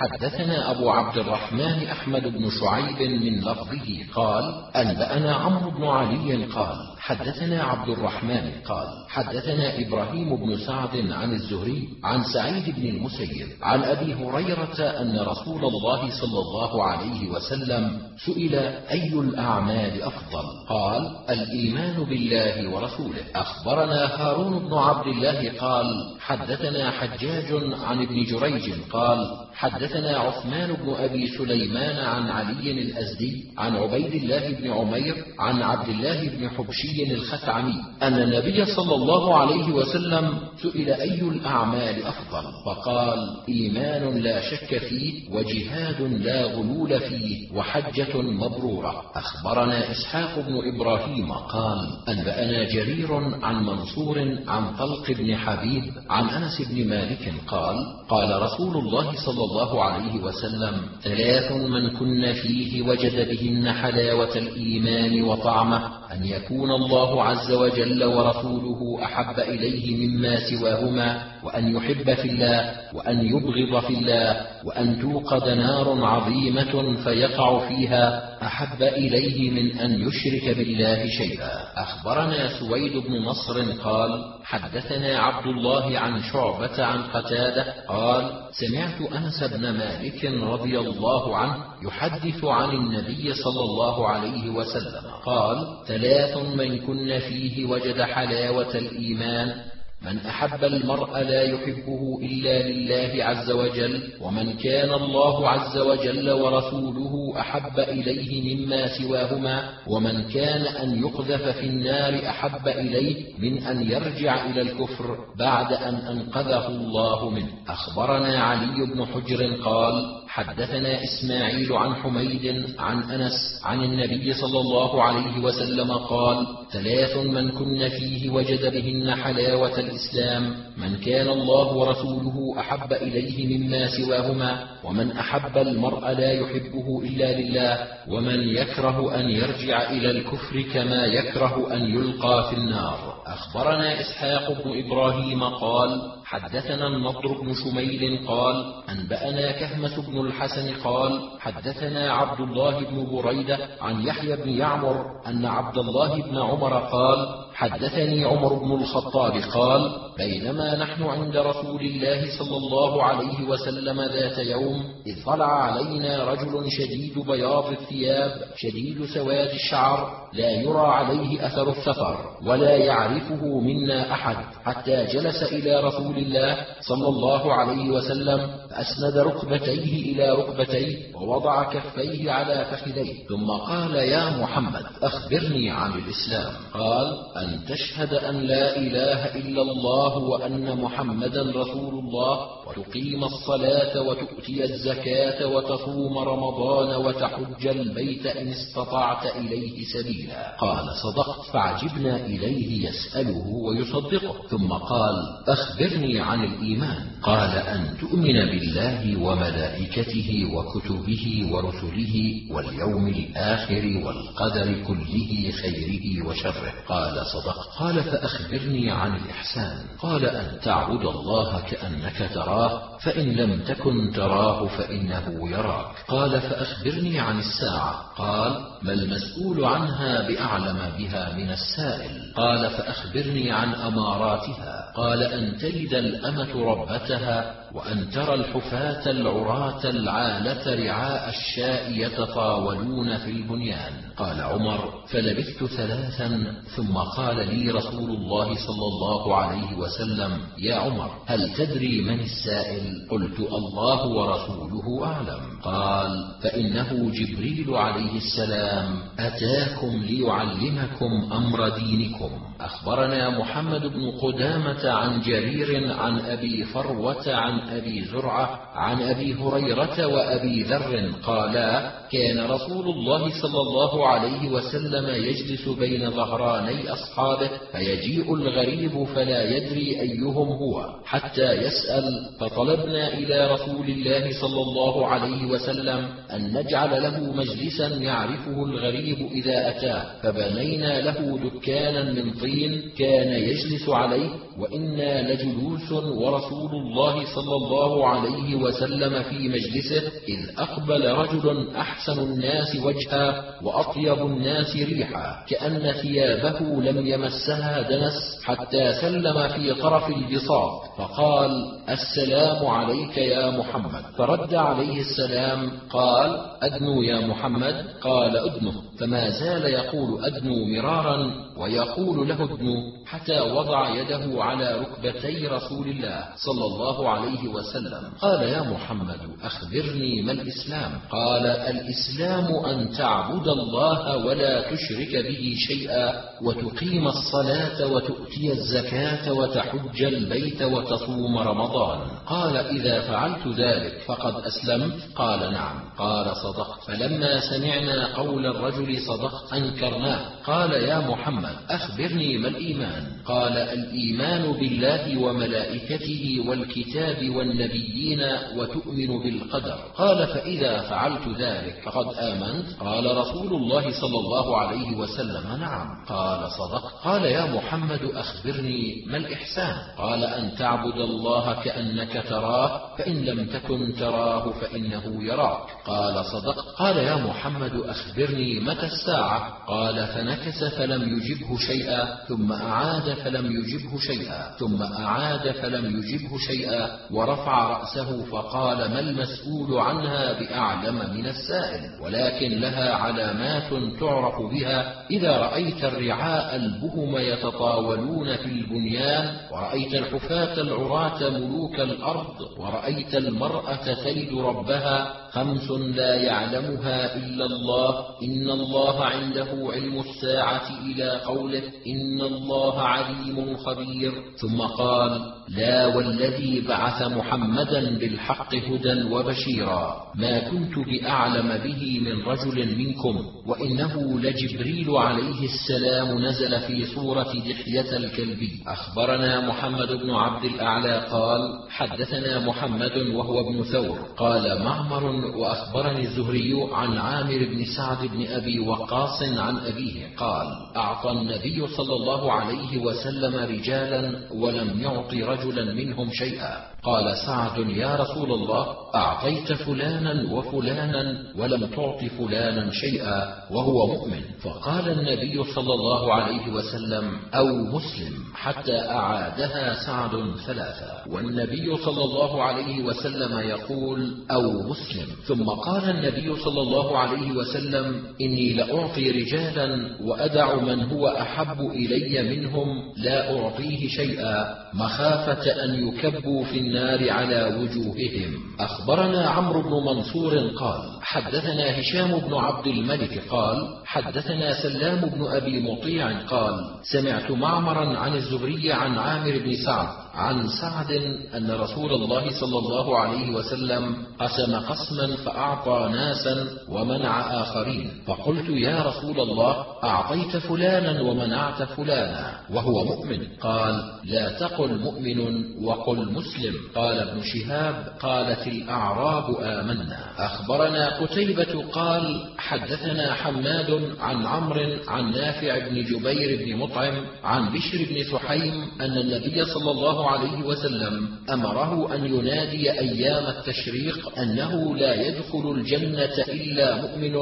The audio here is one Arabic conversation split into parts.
حدثنا أبو عبد الرحمن أحمد بن شعيب من لفظه قال أنبأنا عمرو بن علي قال حدثنا عبد الرحمن قال حدثنا إبراهيم بن سعد عن الزهري عن سعيد بن المسيب عن أبي هريرة أن رسول الله صلى الله عليه وسلم سئل أي الأعمال أفضل؟ قال الإيمان بالله ورسوله. أخبرنا هارون بن عبد الله قال حدثنا حجاج عن ابن جريج قال حدثنا عثمان بن أبي سليمان عن علي الأزدي عن عبيد الله بن عمير عن عبد الله بن حبشي الخثعمي أن النبي صلى الله عليه وسلم سئل أي الأعمال أفضل؟ فقال إيمان لا شك فيه وجهاد لا غلول فيه وحجة مبرورة. أخبرنا إسحاق بن إبراهيم قال أنبأنا جرير عن منصور عن طلق بن حبيب عن أنس بن مالك قال قال رسول الله صلى الله عليه وسلم ثلاث من كن فيه وجد بهن حلاوة الإيمان وطعمه أن يكون الله عز وجل ورسوله أحب إليه مما سواهما وأن يحب في الله وأن يبغض في الله وأن توقد نار عظيمة فيقع فيها. أحب إليه من أن يشرك بالله شيئا. أخبرنا سويد بن نصر قال حدثنا عبد الله عن شعبة عن قتادة قال سمعت أنس بن مالك رضي الله عنه يحدث عن النبي صلى الله عليه وسلم قال ثلاث من كن فيه وجد حلاوة الإيمان. من أحب المرء لا يحبه إلا لله عز وجل ومن كان الله عز وجل ورسوله أحب إليه مما سواهما ومن كان أن يقذف في النار أحب إليه من أن يرجع إلى الكفر بعد أن أنقذه الله منه. أخبرنا علي بن حجر قال حدثنا إسماعيل عن حميد عن أنس عن النبي صلى الله عليه وسلم قال ثلاث من كن فيه وجد بهن حلاوة الإسلام من كان الله ورسوله أحب إليه مما سواهما ومن أحب المرء لا يحبه إلا لله ومن يكره أن يرجع إلى الكفر كما يكره أن يلقى في النار. أخبرنا إسحاق بن إبراهيم قال حدثنا النضر بن شميل قال أنبأنا كهمه بن الحسن قال حدثنا عبد الله بن بريدة عن يحيى بن يعمر أن عبد الله بن عمر قال حدثني عمر بن الخطاب قال بينما نحن عند رسول الله صلى الله عليه وسلم ذات يوم إذ طلع علينا رجل شديد بياض الثياب شديد سواد الشعر لا يرى عليه أثر السفر ولا يعرفه منا أحد حتى جلس إلى رسول الله صلى الله عليه وسلم فأسند ركبتيه إلى ركبتيه ووضع كفيه على فخذيه. ثم قال يا محمد أخبرني عن الإسلام. قال أن تشهد أن لا إله إلا الله وأن محمدا رسول الله وتقيم الصلاة وتؤتي الزكاة وتصوم رمضان وتحج البيت إن استطعت إليه سبيلا. قال صدقت فعجبنا إليه يسأله ويصدقه. ثم قال أخبرني عن الإيمان. قال أن تؤمن بالله وملائكته وكتبه ورسله واليوم الآخر والقدر كله خيره وشره. قال صدقت. قال فأخبرني عن الإحسان. قال أن تعبد الله كأنك تراه فإن لم تكن تراه فإنه يراك. قال فأخبرني عن الساعة. قال ما المسؤول عنها بأعلم بها من السائل. قال فأخبرني عن أماراتها. قال أن تلد الأمة ربتها وأن ترى الحفاة العراة العالة رعاء الشاء يتطاولون في البنيان. قال عمر فلبثت ثلاثا ثم قال لي رسول الله صلى الله عليه وسلم يا عمر هل تدري من السائل؟ قلت الله ورسوله أعلم. قال فإنه جبريل عليه السلام أتاكم ليعلمكم أمر دينكم. أخبرنا محمد بن قدامة عن جرير عن أبي فروة عن أبي زرعة عن أبي هريرة وأبي ذر قالا كان رسول الله صلى الله عليه وسلم يجلس بين ظهراني أصحابه فيجيء الغريب فلا يدري أيهم هو حتى يسأل فطلبنا إلى رسول الله صلى الله عليه وسلم أن نجعل له مجلسا يعرفه الغريب إذا أتاه فبنينا له دكانا من طين كان يجلس عليه وإنا لجلوس ورسول الله صلى صلى الله عليه وسلم في مجلسه إذ أقبل رجل أحسن الناس وجها وأطيب الناس ريحا كأن ثيابه لم يمسها دنس حتى سلم في طرف البساط فقال السلام عليك يا محمد. فرد عليه السلام قال أدنو يا محمد؟ قال أدنه. فما زال يقول أدنو مرارا ويقول له أدنو حتى وضع يده على ركبتي رسول الله صلى الله عليه وسلم. قال يا محمد أخبرني ما الإسلام. قال الإسلام أن تعبد الله ولا تشرك به شيئا. وتقيم الصلاة وتؤتي الزكاة وتحج البيت وتصوم رمضان. قال إذا فعلت ذلك فقد أسلمت. قال نعم. قال صدقت. فلما سمعنا قول الرجل صدقت أنكرناه. قال يا محمد أخبرني ما الإيمان. قال الإيمان بالله وملائكته والكتاب والنبيين وتؤمن بالقدر. قال فإذا فعلت ذلك فقد آمنت. قال رسول الله صلى الله عليه وسلم نعم. قال صدقت قال يا محمد أخبرني ما الإحسان. قال أن تعبد الله كأنك تراه فإن لم تكن تراه فإنه يراك. قال صدقت قال يا محمد أخبرني متى الساعة؟ قال فنكس فلم يجبه شيئا ثم أعاد فلم يجبه شيئا ثم أعاد فلم يجبه شيئا ورفع رأسه فقال ما المسؤول عنها بأعلم من السائل؟ ولكن لها علامات تعرف بها إذا رأيت الرعاء البهم يتطاولون في البنيان ورأيت الحفاة العراة ملوك الأرض ورأيت المرأة تلد ربها خمس لا يعلمها إلا الله. إن الله عنده علم الساعة إلى قوله إن الله عليم خبير. ثم قال لا والذي بعث محمدا بالحق هدى وبشيرا. ما كنت بأعلم به من رجل منكم. وإنه لجبريل عليه السلام نزل في صورة دحية الكلبي أخبرنا محمد بن عبد الأعلى قال حدثنا محمد وهو ابن ثور. قال معمر وأخبرني الزهري عن عامر بن سعد بن أبي وقاص عن أبيه قال أعطى النبي صلى الله عليه وسلم رجالا ولم يعط رجلا منهم شيئا. قال سعد يا رسول الله أعطيت فلانا وفلانا ولم تعط فلانا شيئا وهو مؤمن. فقال النبي صلى الله عليه وسلم أو مسلم حتى أعادها سعد ثلاثا. والنبي صلى الله عليه وسلم يقول أو مسلم ثم قال النبي صلى الله عليه وسلم إني لأعطي رجالا وأدع من هو أحب إلي منهم لا أعطيه شيئا مخافة أن يكبوا في النار على وجوههم. أخبرنا عمرو بن منصور قال حدثنا هشام بن عبد الملك قال حدثنا سلام بن أبي مطيع قال سمعت معمرا عن الزهري عن عامر بن سعد عن سعد أن رسول الله صلى الله عليه وسلم قسم قسما فأعطى ناسا ومنع آخرين. فقلت يا رسول الله أعطيت فلانا ومنعت فلانا وهو مؤمن. قال لا تقل مؤمن وقل مسلم. قال ابن شهاب قالت الأعراب آمنا. أخبرنا قتيبة قال حدثنا حماد عن عمرو عن نافع بن جبير بن مطعم عن بشر بن سحيم أن النبي صلى الله عليه وسلم أمره أن ينادي أيام التشريق أنه لا يدخل الجنة إلا مؤمن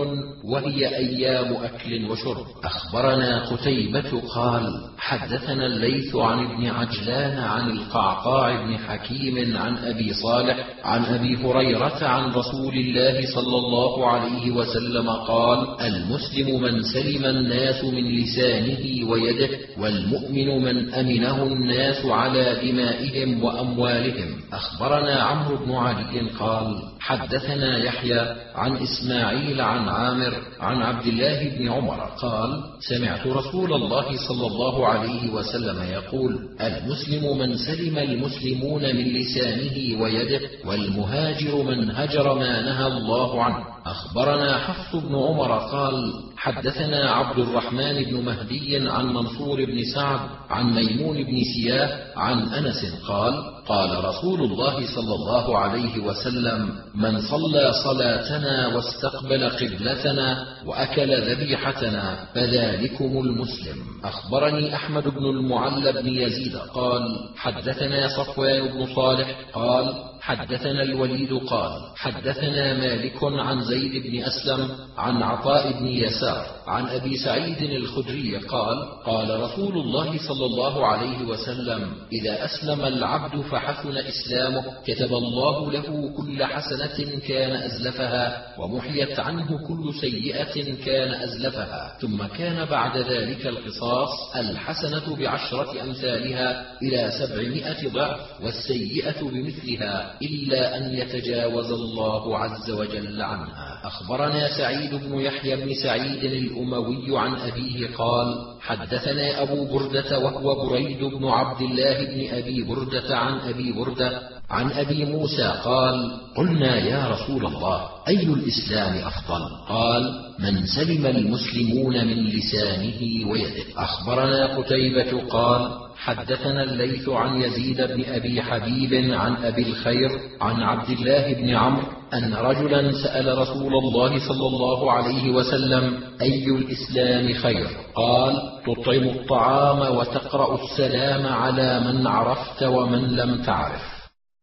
وهي أيام أكل وشرب. أخبرنا قتيبة قال حدثنا الليث عن ابن عجلان عن القعقاع بن حكيم عن أبي صالح عن أبي هريرة عن رسول الله صلى الله عليه وسلم قال المسلم من سلم الناس من لسانه ويده والمؤمن من أمنه الناس على دمائهم وأموالهم. أخبرنا عمرو بن علي قال حدثنا يحيى عن إسماعيل عن عامر عن عبد الله بن عمر قال سمعت رسول الله صلى الله عليه وسلم يقول المسلم من سلم المسلمون من لسانه ويده والمهاجر من هجر ما نهى الله عنه. أخبرنا حفص بن عمر قال حدثنا عبد الرحمن بن مهدي عن منصور بن سعد عن ميمون بن سياه عن أنس قال قال رسول الله صلى الله عليه وسلم من صلى صلاتنا واستقبل قبلتنا وأكل ذبيحتنا فذلكم المسلم. أخبرني أحمد بن المعلى بن يزيد قال حدثنا صفوان بن صالح قال حدثنا الوليد قال حدثنا مالك عن زيد بن أسلم عن عطاء بن يسار عن أبي سعيد الخدري قال قال رسول الله صلى الله عليه وسلم إذا أسلم العبد فحسن إسلامه كتب الله له كل حسنة كان أزلفها ومحيت عنه كل سيئة كان أزلفها. ثم كان بعد ذلك القصاص الحسنة بعشرة أمثالها إلى سبعمائة ضعف والسيئة بمثلها إلا أن يتجاوز الله عز وجل عنها. أخبرنا سعيد بن يحيى بن سعيد الأموي عن أبيه قال حدثنا أبو بردة وهو بريد بن عبد الله بن أبي بردة عن أبي بردة عن أبي موسى قال قلنا يا رسول الله أي الإسلام أفضل؟ قال من سلم المسلمون من لسانه ويده. أخبرنا قتيبة قال حدثنا الليث عن يزيد بن أبي حبيب عن أبي الخير عن عبد الله بن عمرو أن رجلا سأل رسول الله صلى الله عليه وسلم أي الإسلام خير؟ قال تطعم الطعام وتقرأ السلام على من عرفت ومن لم تعرف.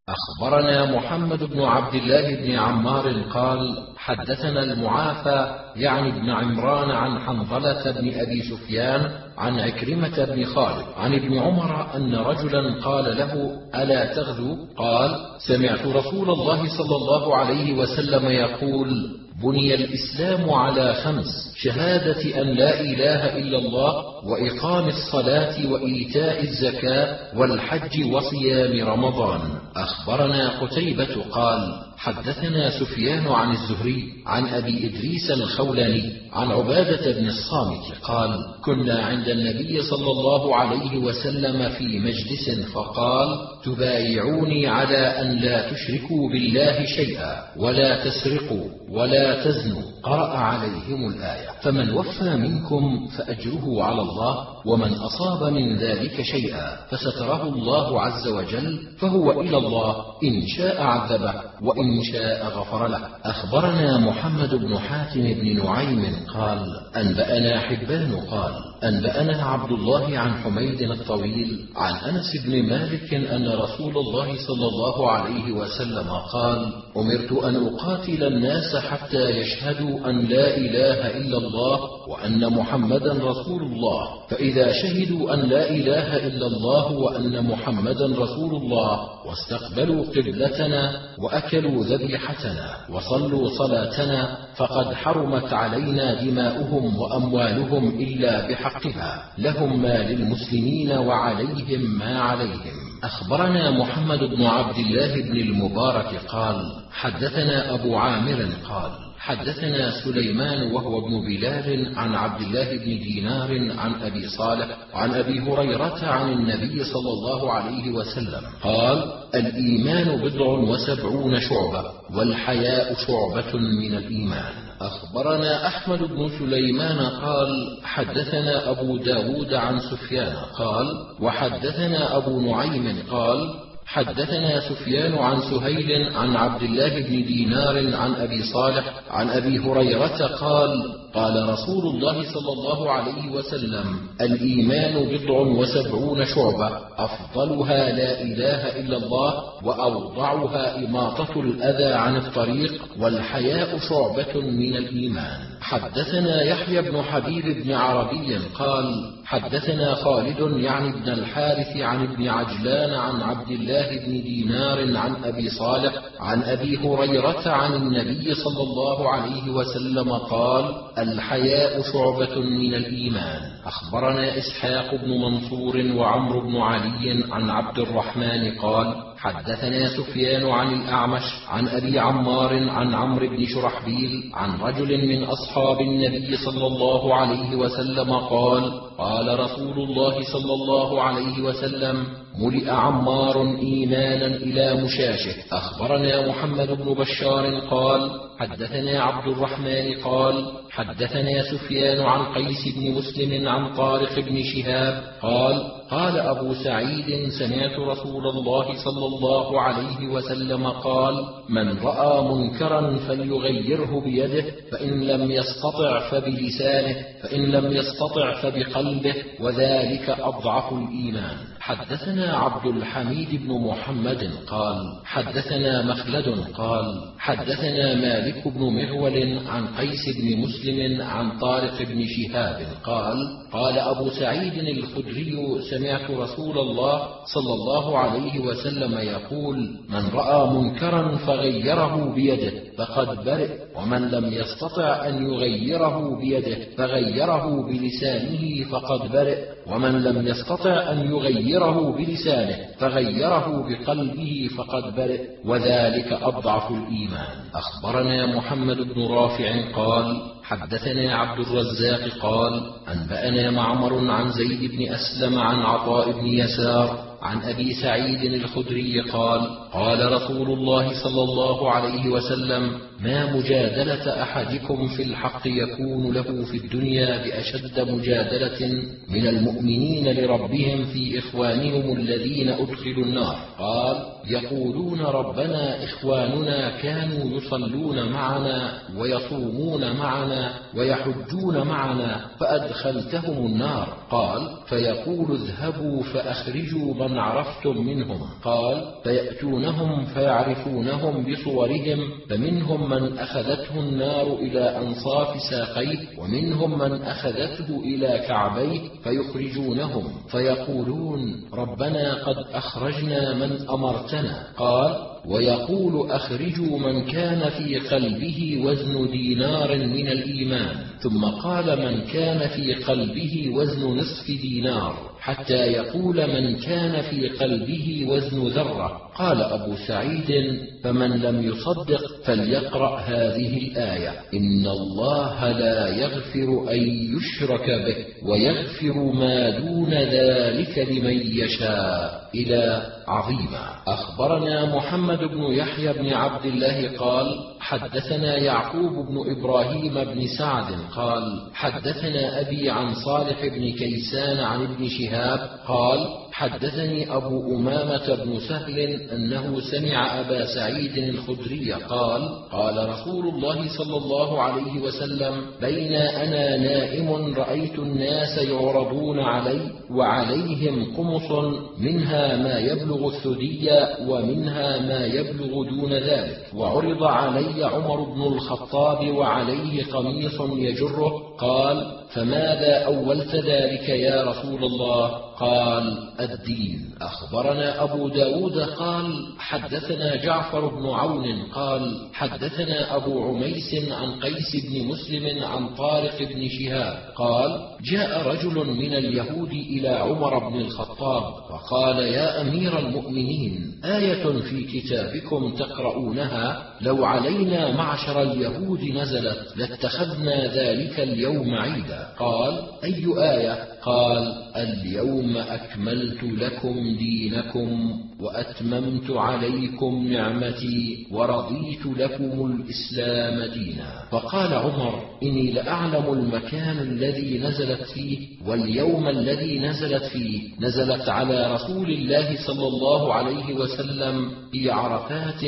أخبرنا محمد بن عبد الله بن عمار قال حدثنا المعافى يعني ابن عمران عن حنظلة بن أبي سفيان عن عكرمة بن خالد عن ابن عمر أن رجلا قال له ألا تغزو؟ قال سمعت رسول الله صلى الله عليه وسلم يقول بني الإسلام على خمس شهادة أن لا إله إلا الله وإقام الصلاة وإيتاء الزكاة والحج وصيام رمضان. أخبرنا قتيبة قال حدثنا سفيان عن الزهري عن أبي إدريس الخولاني عن عبادة بن الصامت قال كنا عند النبي صلى الله عليه وسلم في مجلس فقال تبايعوني على أن لا تشركوا بالله شيئا ولا تسرقوا ولا تزنوا قرأ عليهم الآية. فمن وفى منكم فأجره على الله ومن أصاب من ذلك شيئا فستره الله عز وجل فهو إلى الله إن شاء عذبه وإن شاء غفر له. أخبرنا محمد بن حاتم بن نعيم قال أنبأنا حبان قال أنبأنا عبد الله عن حميد الطويل عن أنس بن مالك أن رسول الله صلى الله عليه وسلم قال أمرت أن أقاتل الناس حتى يشهدوا أن لا إله إلا الله وأن محمدا رسول الله فإذا شهدوا أن لا إله إلا الله وأن محمدا رسول الله واستقبلوا قبلتنا وأكلوا ذبيحتنا وصلوا صلاتنا فقد حرمت علينا دماؤهم وأموالهم إلا بحقها لهم ما للمسلمين وعليهم ما عليهم. أخبرنا محمد بن عبد الله بن المبارك قال حدثنا أبو عامر قال حدثنا سليمان وهو ابن بلال عن عبد الله بن دينار عن أبي صالح عن أبي هريرة عن النبي صلى الله عليه وسلم قال الإيمان بضع وسبعون شعبة والحياء شعبة من الإيمان. أخبرنا أحمد بن سليمان قال حدثنا أبو داود عن سفيان قال وحدثنا أبو نعيم قال حدثنا سفيان عن سهيل عن عبد الله بن دينار عن أبي صالح عن أبي هريرة قال قال رسول الله صلى الله عليه وسلم الإيمان بضع وسبعون شعبة أفضلها لا إله إلا الله وأوضعها إماطة الأذى عن الطريق والحياء شعبة من الإيمان. حدثنا يحيى بن حبيب بن عربي قال حدثنا خالد يعني ابن الحارث عن ابن عجلان عن عبد الله بن دينار عن أبي صالح عن أبي هريرة عن النبي صلى الله عليه وسلم قال الحياء شعبة من الإيمان. أخبرنا إسحاق بن منصور وعمرو بن علي عن عبد الرحمن قال حدثنا سفيان عن الأعمش عن أبي عمار عن عمرو بن شرحبيل عن رجل من أصحاب النبي صلى الله عليه وسلم قال قال رسول الله صلى الله عليه وسلم ملئ عمار إيمانا إلى مشاشه. أخبرنا محمد بن بشار قال حدثنا عبد الرحمن قال حدثنا سفيان عن قيس بن مسلم عن طارق بن شهاب قال قال أبو سعيد سمعت رسول الله صلى الله عليه وسلم قال من رأى منكرا فليغيره بيده فإن لم يستطع فبلسانه فإن لم يستطع فبقلبه وذلك أضعف الإيمان. حدثنا عبد الحميد بن محمد قال حدثنا مخلد قال حدثنا مالك بن مغول عن قيس بن مسلم عن طارق بن شهاب قال قال أبو سعيد الخدري سمعت رسول الله صلى الله عليه وسلم يقول من رأى منكرا فغيره بيده فقد برئ ومن لم يستطع أن يغيره بيده فغيره بلسانه فقد برئ ومن لم يستطع أن يغيره بلسانه فغيره بقلبه فقد برئ وذلك أضعف الإيمان. أخبرنا محمد بن رافع قال حدثنا عبد الرزاق قال أنبأنا معمر عن زيد بن أسلم عن عطاء بن يسار عن أبي سعيد الخدري قال قال رسول الله صلى الله عليه وسلم ما مجادلة أحدكم في الحق يكون له في الدنيا بأشد مجادلة من المؤمنين لربهم في إخوانهم الذين أدخلوا النار. قال يقولون ربنا إخواننا كانوا يصلون معنا ويصومون معنا ويحجون معنا فأدخلتهم النار. قال فيقول اذهبوا فأخرجوا من عرفتم منهم. قال فيأتونهم فيعرفونهم بصورهم فمنهم من أخذته النار إلى أنصاف ساقيه ومنهم من أخذته إلى كعبيه فيخرجونهم فيقولون ربنا قد أخرجنا من أمرتنا. قال ويقول أخرجوا من كان في قلبه وزن دينار من الإيمان ثم قال من كان في قلبه وزن نصف دينار. حتى يقول من كان في قلبه وزن ذرة. قال أبو سعيد فمن لم يصدق فليقرأ هذه الآية. إن الله لا يغفر أن يشرك به ويغفر ما دون ذلك لمن يشاء. إلى عظيما أخبرنا محمد بن يحيى بن عبد الله قال حدثنا يعقوب بن إبراهيم بن سعد قال حدثنا أبي عن صالح بن كيسان عن ابن شهاب قال حدثني أبو أمامة بن سهل أنه سمع أبا سعيد الخدري قال قال رسول الله صلى الله عليه وسلم بين أنا نائم رأيت الناس يعرضون علي وعليهم قمص منها ما يبلغ الثدي ومنها ما يبلغ دون ذلك وعرض علي عمر بن الخطاب وعليه قميص يجره قال فماذا أولت ذلك يا رسول الله؟ قال الدين. أخبرنا أبو داود قال حدثنا جعفر بن عون. قال حدثنا أبو عميس عن قيس بن مسلم عن طارق بن شهاب. قال جاء رجل من اليهود إلى عمر بن الخطاب فقال يا أمير المؤمنين آية في كتابكم تقرؤونها؟ لو علينا معشر اليهود نزلت لاتخذنا ذلك اليوم عيدا. قال أي آية؟ قال اليوم أكملت لكم دينكم وأتممت عليكم نعمتي ورضيت لكم الإسلام دينا. فقال عمر إني لأعلم المكان الذي نزلت فيه واليوم الذي نزلت فيه نزلت على رسول الله صلى الله عليه وسلم في عرفات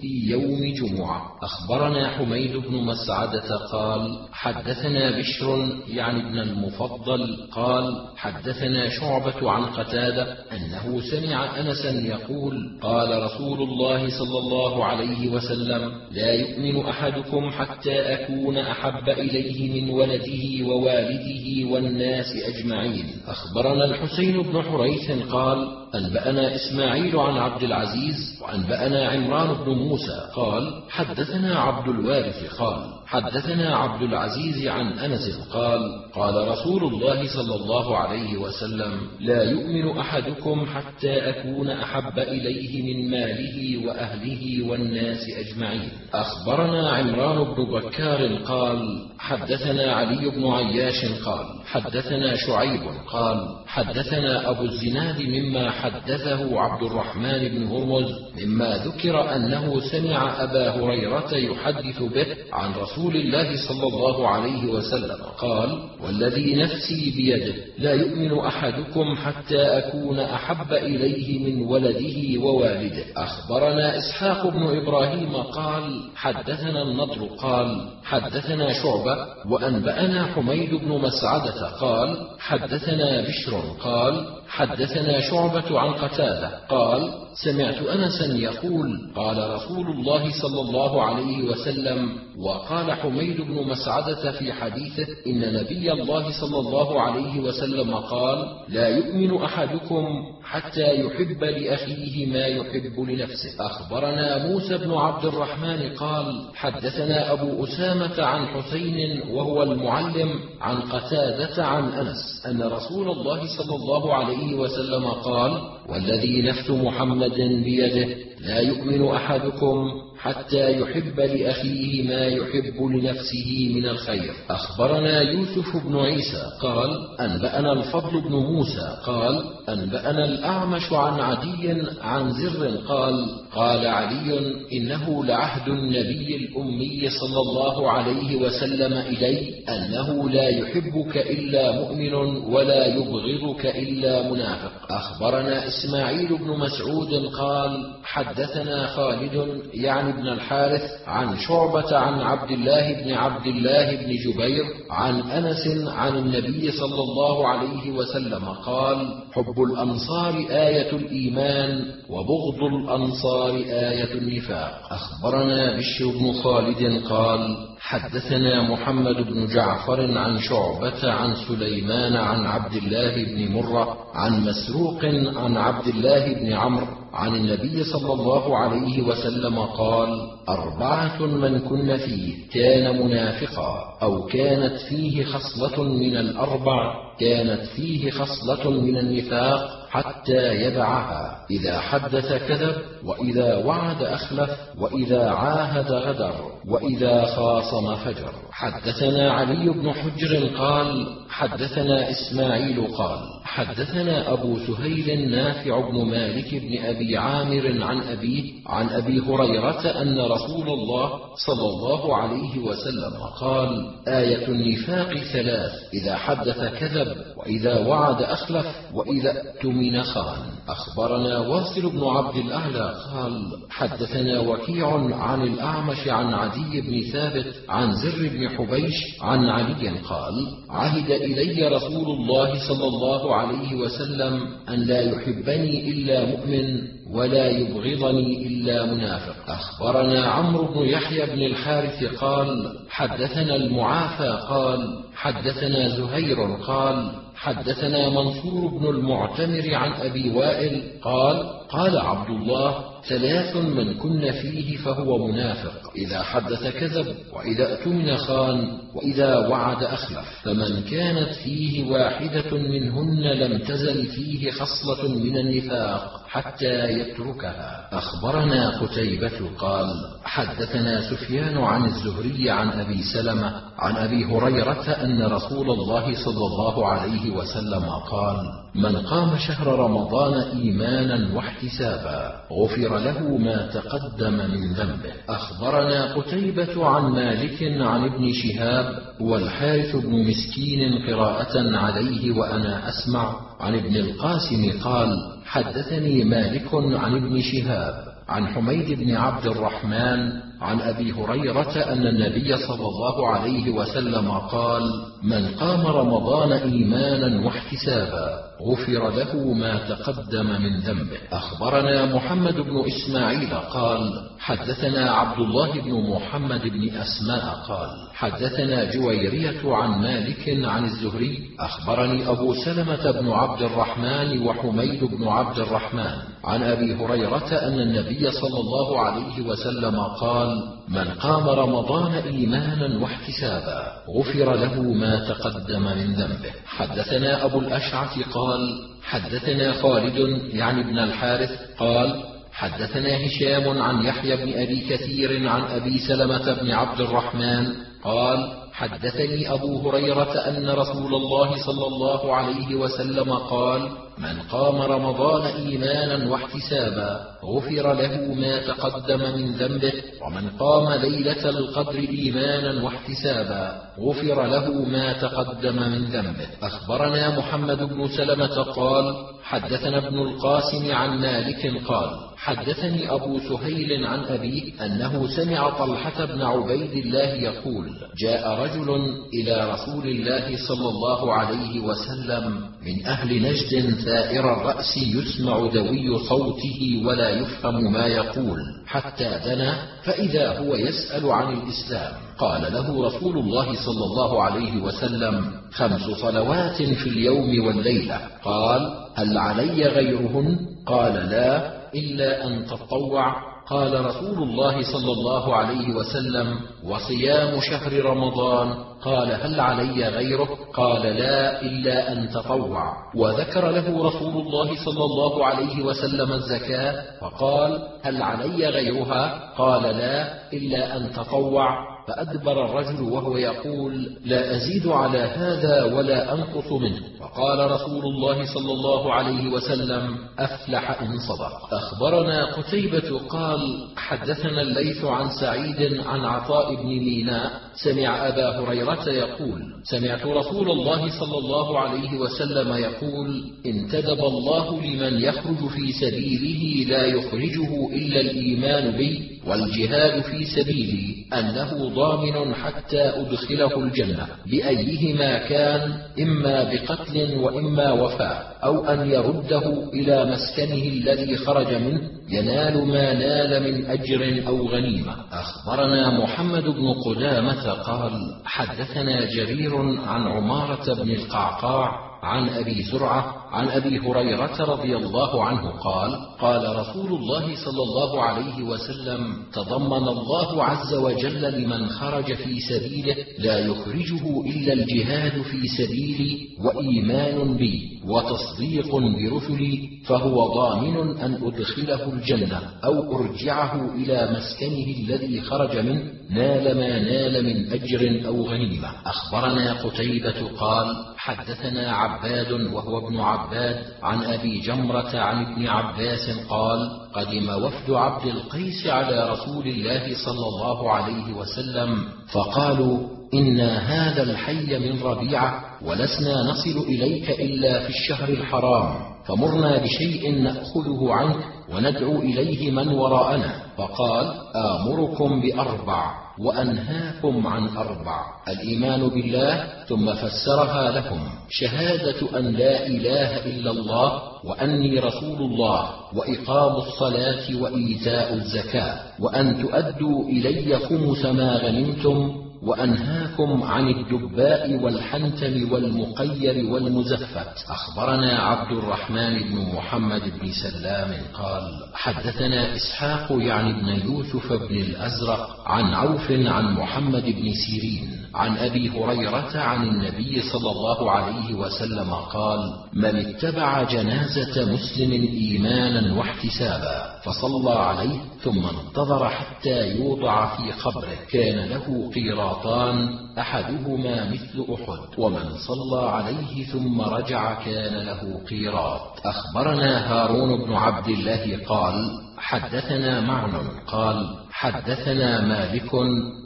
في يوم جمعة. أخبرنا حميد بن مسعدة قال حدثنا بشر يعني ابن المفضل قال حدثنا شعبة عن قتادة أنه سمع أنسا يقول قال رسول الله صلى الله عليه وسلم لا يؤمن أحدكم حتى أكون أحب إليه من ولده ووالده والناس أجمعين. أخبرنا الحسين بن حريث قال أنبأنا إسماعيل عن عبد العزيز وأنبأنا عمران بن موسى قال حدثنا عبد الوارث قال حدثنا عبد العزيز عن أنس قال قال رسول الله صلى الله عليه وسلم لا يؤمن أحدكم حتى أكون أحب إليه من ماله وأهله والناس أجمعين. أخبرنا عمران بن بكار قال حدثنا علي بن عياش قال حدثنا شعيب قال حدثنا أبو الزناد مما حدثه عبد الرحمن بن هرمز مما ذكر أنه سمع هريره هريرة يحدث به عن رسول الله صلى الله عليه وسلم قال والذي نفسي بيده لا يؤمن أحدكم حتى أكون أحب إليه من ولده ووالده. أخبرنا إسحاق بن إبراهيم قال حدثنا النضر قال حدثنا شعبة وأنبأنا حميد بن مسعدة قال حدثنا بشر قال حدثنا شعبة عن قتادة قال سمعت أنسا يقول قال رسول الله صلى الله عليه وسلم وقال حميد بن مسعدة في حديثه إن نبي الله صلى الله عليه وسلم قال لا يؤمن أحدكم حتى يحب لأخيه ما يحب لنفسه. أخبرنا موسى بن عبد الرحمن قال حدثنا أبو أسامة عن حسين وهو المعلم عن قتادة عن أنس أن رسول الله صلى الله عليه وسلم قال والذي نفس محمد بيده لا يؤمن أحدكم حتى يحب لأخيه ما يحب لنفسه من الخير. أخبرنا يوسف بن عيسى قال أنبأنا الفضل بن موسى قال أنبأنا الأعمش عن عدي عن زر قال قال علي إنه لعهد النبي الأمي صلى الله عليه وسلم إلي أنه لا يحبك إلا مؤمن ولا يبغضك إلا منافق. أخبرنا إسماعيل بن مسعود قال حدثنا خالد يعني بن الحارث عن شعبة عن عبد الله بن عبد الله بن جبير عن أنس عن النبي صلى الله عليه وسلم قال حب الأنصار آية الإيمان وبغض الأنصار آية النفاق. أخبرنا بشر بن خالد قال حدثنا محمد بن جعفر عن شعبة عن سليمان عن عبد الله بن مرة عن مسروق عن عبد الله بن عمرو عن النبي صلى الله عليه وسلم قال أربعة من كن فيه كان منافقا أو كانت فيه خصلة من الأربع كانت فيه خصلة من النفاق حتى يدعها إذا حدث كذب وإذا وعد أخلف وإذا عاهد غدر وإذا خاصم فجر. حدثنا علي بن حجر قال حدثنا إسماعيل قال حدثنا أبو سهيل نافع بن مالك بن أبي عامر عن أبيه عن أبي هريرة أن رسول الله صلى الله عليه وسلم قال آية النفاق ثلاث إذا حدث كذب وإذا وعد أخلف وإذا اؤتمن خان أخبرنا واصل بن عبد الأعلى قال حدثنا وكيع عن الأعمش عن عدي بن ثابت عن زر بن حبيش عن علي قال عهد إلي رسول الله صلى الله عليه وسلم أن لا يحبني إلا مؤمن ولا يبغضني إلا منافق. أخبرنا عمرو بن يحيى بن الحارث قال حدثنا المعافى قال حدثنا زهير قال حدثنا منصور بن المعتمر عن أبي وائل قال قال عبد الله ثلاث من كن فيه فهو منافق. إذا حدث كذب وإذا اؤتمن خان وإذا وعد أخلف. فمن كانت فيه واحدة منهن لم تزل فيه خصلة من النفاق حتى يتركها. أخبرنا قتيبة قال حدثنا سفيان عن الزهري عن أبي سلمة عن أبي هريرة أن رسول الله صلى الله عليه وسلم قال من قام شهر رمضان إيمانا واحتسابا غفر له ما تقدم من ذنبه. أخبرنا قتيبة عن مالك عن ابن شهاب والحارث بن مسكين قراءة عليه وأنا أسمع. عن ابن القاسم قال حدثني مالك عن ابن شهاب عن حميد بن عبد الرحمن عن أبي هريرة أن النبي صلى الله عليه وسلم قال من قام رمضان إيمانا واحتسابا غفر له ما تقدم من ذنبه. أخبرنا محمد بن إسماعيل قال حدثنا عبد الله بن محمد بن أسماء قال حدثنا جويرية عن مالك عن الزهري أخبرني أبو سلمة بن عبد الرحمن وحميد بن عبد الرحمن عن أبي هريرة أن النبي صلى الله عليه وسلم قال من قام رمضان إيمانا واحتسابا غفر له ما تقدم من ذنبه. حدثنا أبو الأشعث قال حدثنا خالد يعني ابن الحارث قال حدثنا هشام عن يحيى بن أبي كثير عن أبي سلمة بن عبد الرحمن قال حدثني أبو هريرة أن رسول الله صلى الله عليه وسلم قال من قام رمضان إيمانا واحتسابا غفر له ما تقدم من ذنبه ومن قام ليلة القدر إيمانا واحتسابا غفر له ما تقدم من ذنبه. أخبرنا محمد بن سلمة قال حدثنا ابن القاسم عن مالك قال حدثني أبو سهيل عن ابيه أنه سمع طلحة بن عبيد الله يقول جاء رجل إلى رسول الله صلى الله عليه وسلم من أهل نجد ثائر الرأس يسمع دوي صوته ولا يفهم ما يقول حتى دنا فإذا هو يسأل عن الإسلام قال له رسول الله صلى الله عليه وسلم خمس صلوات في اليوم والليلة قال هل علي غيرهن؟ قال لا. إلا أن تطوع. قال رسول الله صلى الله عليه وسلم وصيام شهر رمضان. قال هل علي غيره؟ قال لا إلا أن تطوع. وذكر له رسول الله صلى الله عليه وسلم الزكاة فقال هل علي غيرها؟ قال لا إلا أن تطوع. فأدبر الرجل وهو يقول لا أزيد على هذا ولا أنقص منه. فقال رسول الله صلى الله عليه وسلم أفلح إن صدق أخبرنا قتيبة قال حدثنا الليث عن سعيد عن عطاء بن ميناء سمع أبا هريرة يقول سمعت رسول الله صلى الله عليه وسلم يقول انتدب الله لمن يخرج في سبيله لا يخرجه إلا الإيمان بي والجهاد في سبيلي أنه ضامن حتى أدخله الجنة بأيهما كان إما بقتل وإما وفاء أو أن يرده إلى مسكنه الذي خرج منه ينال ما نال من أجر أو غنيمة. أخبرنا محمد بن قدامة قال حدثنا جرير عن عمارة بن القعقاع عن أبي زرعة عن أبي هريرة رضي الله عنه قال قال رسول الله صلى الله عليه وسلم تضمن الله عز وجل لمن خرج في سبيله لا يخرجه إلا الجهاد في سبيلي وإيمان بي وتصديق برسلي فهو ضامن أن أدخله الجنة أو أرجعه إلى مسكنه الذي خرج منه نال ما نال من أجر أو غنيمة. أخبرنا قتيبة قال حدثنا عباد وهو ابن عباد عن أبي جمرة عن ابن عباس قال قدم وفد عبد القيس على رسول الله صلى الله عليه وسلم فقالوا أنا هذا الحي من ربيعة ولسنا نصل إليك إلا في الشهر الحرام فمرنا بشيء نأخذه عنك وندعو إليه من وراءنا فقال آمركم بأربع. وأنهاكم عن أربع الإيمان بالله ثم فسرها لهم شهادة أن لا إله إلا الله وأني رسول الله وإقام الصلاة وإيتاء الزكاة وأن تؤدوا إلي خمس ما غنمتم وأنهاكم عن الدباء والحنتم والمقير والمزفت. أخبرنا عبد الرحمن بن محمد بن سلام قال حدثنا إسحاق يعني بن يوسف بن الأزرق عن عوف عن محمد بن سيرين عن أبي هريرة عن النبي صلى الله عليه وسلم قال من اتبع جنازة مسلم إيمانا واحتسابا. فصلى عليه ثم انتظر حتى يوضع في قبره. كان له قيراطان أحدهما مثل أحد ومن صلى عليه ثم رجع كان له قيراط. أخبرنا هارون بن عبد الله قال حدثنا معن قال حدثنا مالك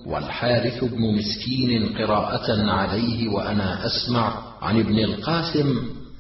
والحارث بن مسكين قراءة عليه وأنا أسمع عن ابن القاسم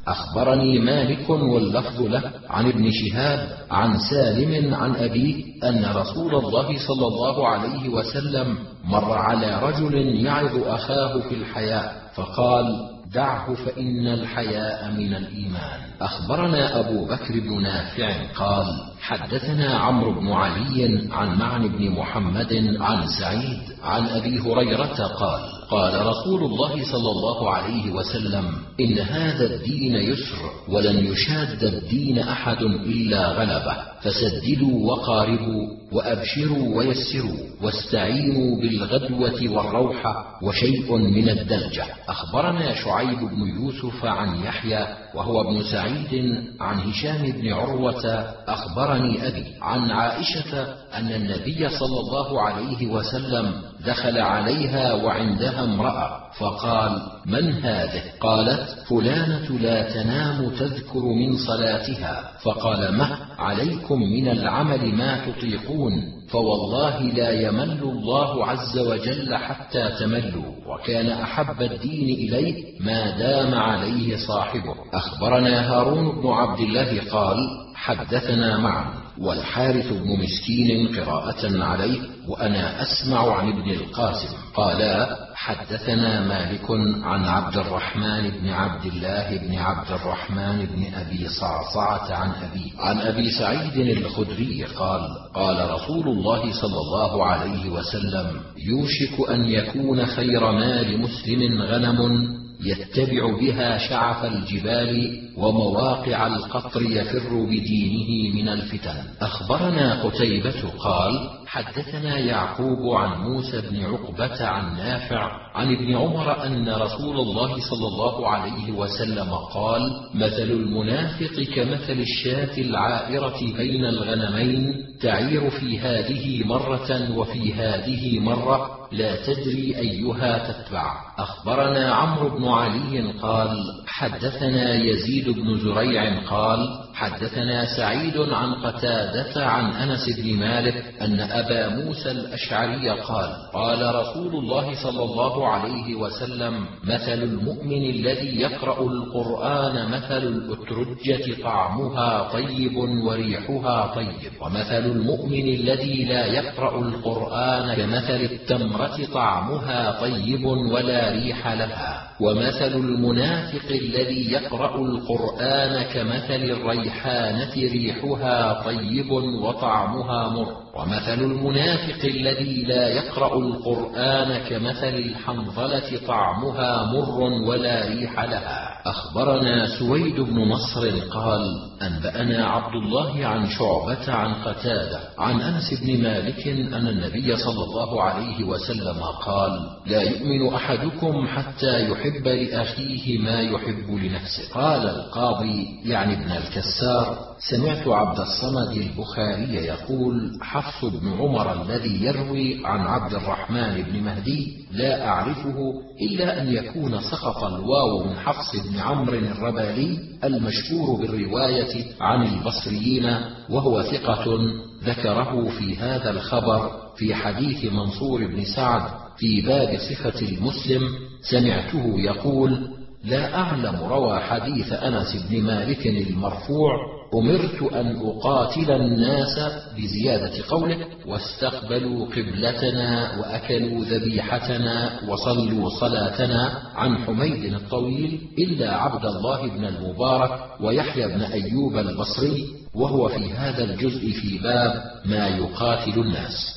أخبرني مالك واللفظ له عن ابن شهاب عن سالم عن ابيه أن رسول الله صلى الله عليه وسلم مر على رجل يعظ أخاه في الحياء فقال دعه فإن الحياء من الإيمان. أخبرنا أبو بكر بن نافع قال حدثنا عمرو بن علي عن معن بن محمد عن سعيد عن أبي هريرة قال قال رسول الله صلى الله عليه وسلم إن هذا الدين يسر ولن يشاد الدين أحد إلا غلبه فسددوا وقاربوا وأبشروا ويسروا واستعينوا بالغدوة والروحه وشيء من الدلجة. أخبرنا شعيب بن يوسف عن يحيى وهو ابن سعيد عن هشام بن عروة أخبرني أبي عن عائشة أن النبي صلى الله عليه وسلم دخل عليها وعندها امرأة فقال من هذه؟ قالت فلانة لا تنام تذكر من صلاتها. فقال مه عليكم من العمل ما تطيقون فوالله لا يمل الله عز وجل حتى تملوا وكان أحب الدين إليه ما دام عليه صاحبه. أخبرنا هارون بن عبد الله قال حدثنا معا والحارث بن مسكين قراءة عليه وأنا أسمع عن ابن القاسم. قالا حدثنا مالك عن عبد الرحمن بن عبد الله بن عبد الرحمن بن أبي صعصعة عن أبي عن أبي سعيد الخدري قال قال رسول الله صلى الله عليه وسلم يوشك أن يكون خير مال مسلم غنم يتبع بها شعف الجبال ومواقع القطر يفر بدينه من الفتن. أخبرنا قتيبة قال حدثنا يعقوب عن موسى بن عقبة عن نافع عن ابن عمر أن رسول الله صلى الله عليه وسلم قال مثل المنافق كمثل الشاة العائرة بين الغنمين تعير في هذه مرة وفي هذه مرة لا تدري أيها تتبع. أخبرنا عمرو بن علي قال حدثنا يزيد بن زريع قال حدثنا سعيد عن قتادة عن أنس بن مالك أن أبا موسى الأشعري قال قال رسول الله صلى الله عليه وسلم مثل المؤمن الذي يقرأ القرآن مثل الأترجة طعمها طيب وريحها طيب. ومثل المؤمن الذي لا يقرأ القرآن كمثل التمرة طعمها طيب ولا ريح لها. ومثل المنافق الذي يقرأ القرآن كمثل الريحانة ريحها طيب وطعمها مر. ومثل المنافق الذي لا يقرأ القرآن كمثل الحنظلة طعمها مر ولا ريح لها. أخبرنا سويد بن نصر قال أنبأنا عبد الله عن شعبة عن قتادة عن أنس بن مالك أن النبي صلى الله عليه وسلم قال لا يؤمن أحدكم حتى يحب لأخيه ما يحب لنفسه. قال القاضي يعني ابن الكسار سمعت عبد الصمد البخاري يقول حفص بن عمر الذي يروي عن عبد الرحمن بن مهدي لا أعرفه إلا أن يكون سقط الواو من حفص بن عمرو الربالي المشهور بالرواية عن البصريين وهو ثقة ذكره في هذا الخبر في حديث منصور بن سعد في باب صفة المسلم سمعته يقول لا أعلم روى حديث أنس بن مالك المرفوع أمرت أن أقاتل الناس بزيادة قوله واستقبلوا قبلتنا وأكلوا ذبيحتنا وصلوا صلاتنا عن حميد الطويل إلا عبد الله بن المبارك ويحيى بن أيوب البصري وهو في هذا الجزء في باب ما يقاتل الناس.